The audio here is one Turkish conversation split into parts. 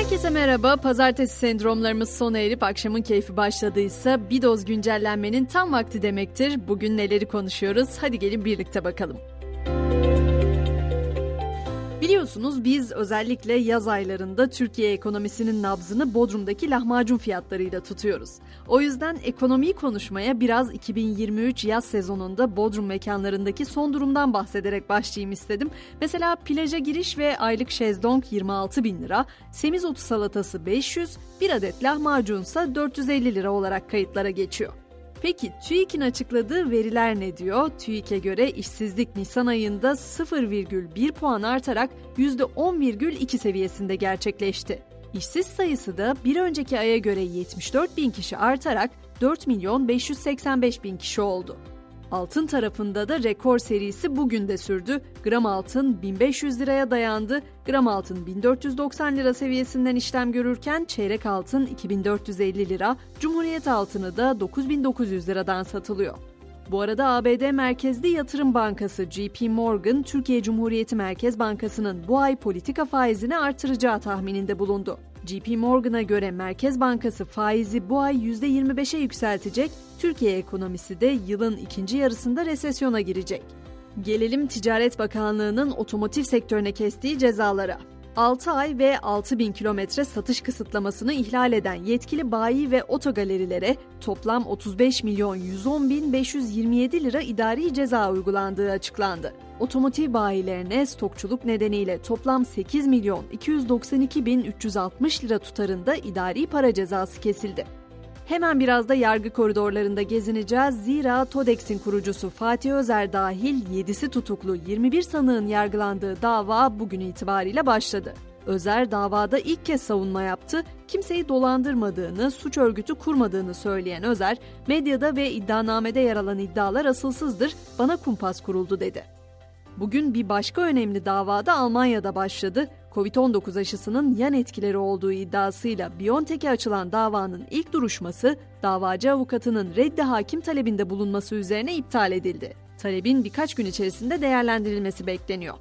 Herkese merhaba. Pazartesi sendromlarımız sona erip akşamın keyfi başladıysa bir doz güncellenmenin tam vakti demektir. Bugün neleri konuşuyoruz? Hadi gelin birlikte bakalım. Biliyorsunuz biz özellikle yaz aylarında Türkiye ekonomisinin nabzını Bodrum'daki lahmacun fiyatlarıyla tutuyoruz. O yüzden ekonomiyi konuşmaya biraz 2023 yaz sezonunda Bodrum mekanlarındaki son durumdan bahsederek başlayayım istedim. Mesela plaja giriş ve aylık şezlong 26 bin lira, semizotu salatası 500, bir adet lahmacunsa 450 lira olarak kayıtlara geçiyor. Peki TÜİK'in açıkladığı veriler ne diyor? TÜİK'e göre işsizlik Nisan ayında 0,1 puan artarak %10,2 seviyesinde gerçekleşti. İşsiz sayısı da bir önceki aya göre 74 bin kişi artarak 4 milyon 585 bin kişi oldu. Altın tarafında da rekor serisi bugün de sürdü. Gram altın 1500 liraya dayandı. Gram altın 1490 lira seviyesinden işlem görürken çeyrek altın 2450 lira, Cumhuriyet altını da 9900 liradan satılıyor. Bu arada ABD merkezli yatırım bankası JP Morgan, Türkiye Cumhuriyeti Merkez Bankası'nın bu ay politika faizini artıracağı tahmininde bulundu. JP Morgan'a göre Merkez Bankası faizi bu ay %25'e yükseltecek, Türkiye ekonomisi de yılın ikinci yarısında resesyona girecek. Gelelim Ticaret Bakanlığı'nın otomotiv sektörüne kestiği cezalara. 6 ay ve 6 bin kilometre satış kısıtlamasını ihlal eden yetkili bayi ve otogalerilere toplam 35 milyon 110 bin 527 lira idari ceza uygulandığı açıklandı. Otomotiv bayilerine stokçuluk nedeniyle toplam 8 milyon 292 bin 360 lira tutarında idari para cezası kesildi. Hemen biraz da yargı koridorlarında gezineceğiz. Zira TODEX'in kurucusu Fatih Özer dahil 7'si tutuklu 21 sanığın yargılandığı dava bugün itibariyle başladı. Özer davada ilk kez savunma yaptı. Kimseyi dolandırmadığını, suç örgütü kurmadığını söyleyen Özer, medyada ve iddianamede yer alan iddialar asılsızdır, bana kumpas kuruldu dedi. Bugün bir başka önemli davada Almanya'da başladı. Covid-19 aşısının yan etkileri olduğu iddiasıyla Biontech'e açılan davanın ilk duruşması, davacı avukatının reddi hakim talebinde bulunması üzerine iptal edildi. Talebin birkaç gün içerisinde değerlendirilmesi bekleniyor.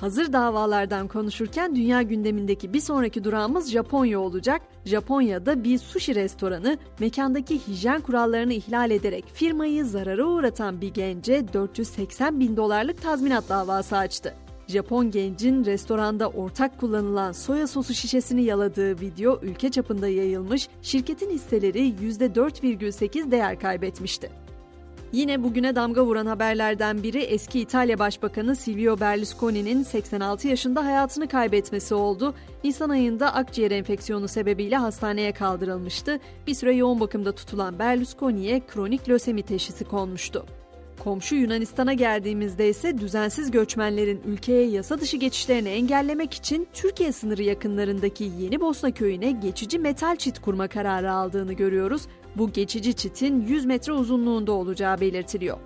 Hazır davalardan konuşurken dünya gündemindeki bir sonraki durağımız Japonya olacak. Japonya'da bir sushi restoranı mekandaki hijyen kurallarını ihlal ederek firmayı zarara uğratan bir gence 480 bin dolarlık tazminat davası açtı. Japon gencin restoranda ortak kullanılan soya sosu şişesini yaladığı video ülke çapında yayılmış, şirketin hisseleri %4,8 değer kaybetmişti. Yine bugüne damga vuran haberlerden biri eski İtalya Başbakanı Silvio Berlusconi'nin 86 yaşında hayatını kaybetmesi oldu. Nisan ayında akciğer enfeksiyonu sebebiyle hastaneye kaldırılmıştı. Bir süre yoğun bakımda tutulan Berlusconi'ye kronik lösemi teşhisi konmuştu. Komşu Yunanistan'a geldiğimizde ise düzensiz göçmenlerin ülkeye yasa dışı geçişlerini engellemek için Türkiye sınırı yakınlarındaki Yeni Bosna köyüne geçici metal çit kurma kararı aldığını görüyoruz. Bu geçici çitin 100 metre uzunluğunda olacağı belirtiliyor.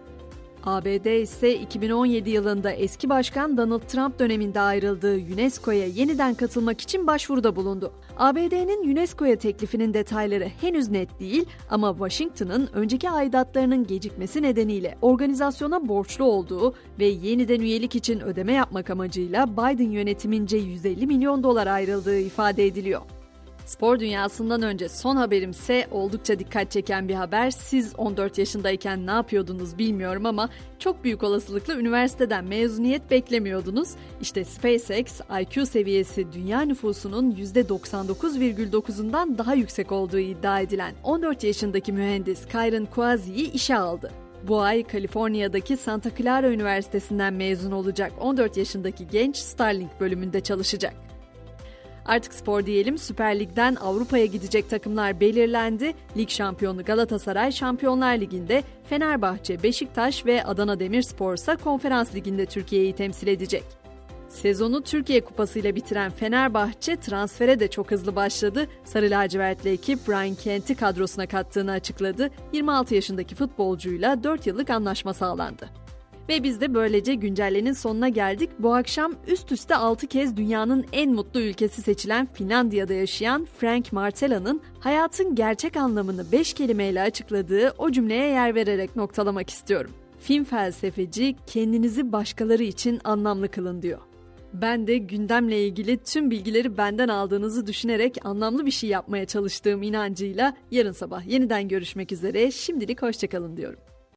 ABD ise 2017 yılında eski başkan Donald Trump döneminde ayrıldığı UNESCO'ya yeniden katılmak için başvuruda bulundu. ABD'nin UNESCO'ya teklifinin detayları henüz net değil ama Washington'ın önceki aidatlarının gecikmesi nedeniyle organizasyona borçlu olduğu ve yeniden üyelik için ödeme yapmak amacıyla Biden yönetimince 150 milyon dolar ayrıldığı ifade ediliyor. Spor dünyasından önce son haberimse oldukça dikkat çeken bir haber. Siz 14 yaşındayken ne yapıyordunuz bilmiyorum ama çok büyük olasılıkla üniversiteden mezuniyet beklemiyordunuz. İşte SpaceX IQ seviyesi dünya nüfusunun %99,9'undan daha yüksek olduğu iddia edilen 14 yaşındaki mühendis Kyron Kwasi'yi işe aldı. Bu ay Kaliforniya'daki Santa Clara Üniversitesi'nden mezun olacak 14 yaşındaki genç Starlink bölümünde çalışacak. Artık spor diyelim Süper Lig'den Avrupa'ya gidecek takımlar belirlendi. Lig şampiyonu Galatasaray Şampiyonlar Ligi'nde, Fenerbahçe, Beşiktaş ve Adana Demirspor ise Konferans Ligi'nde Türkiye'yi temsil edecek. Sezonu Türkiye Kupası ile bitiren Fenerbahçe transfere de çok hızlı başladı. Sarı lacivertli ekip Brian Kent'i kadrosuna kattığını açıkladı. 26 yaşındaki futbolcuyla 4 yıllık anlaşma sağlandı. Ve biz de böylece güncellenin sonuna geldik. Bu akşam üst üste 6 kez dünyanın en mutlu ülkesi seçilen Finlandiya'da yaşayan Frank Martella'nın hayatın gerçek anlamını 5 kelimeyle açıkladığı o cümleye yer vererek noktalamak istiyorum. Film felsefeci kendinizi başkaları için anlamlı kılın diyor. Ben de gündemle ilgili tüm bilgileri benden aldığınızı düşünerek anlamlı bir şey yapmaya çalıştığım inancıyla yarın sabah yeniden görüşmek üzere. Şimdilik hoşçakalın diyorum.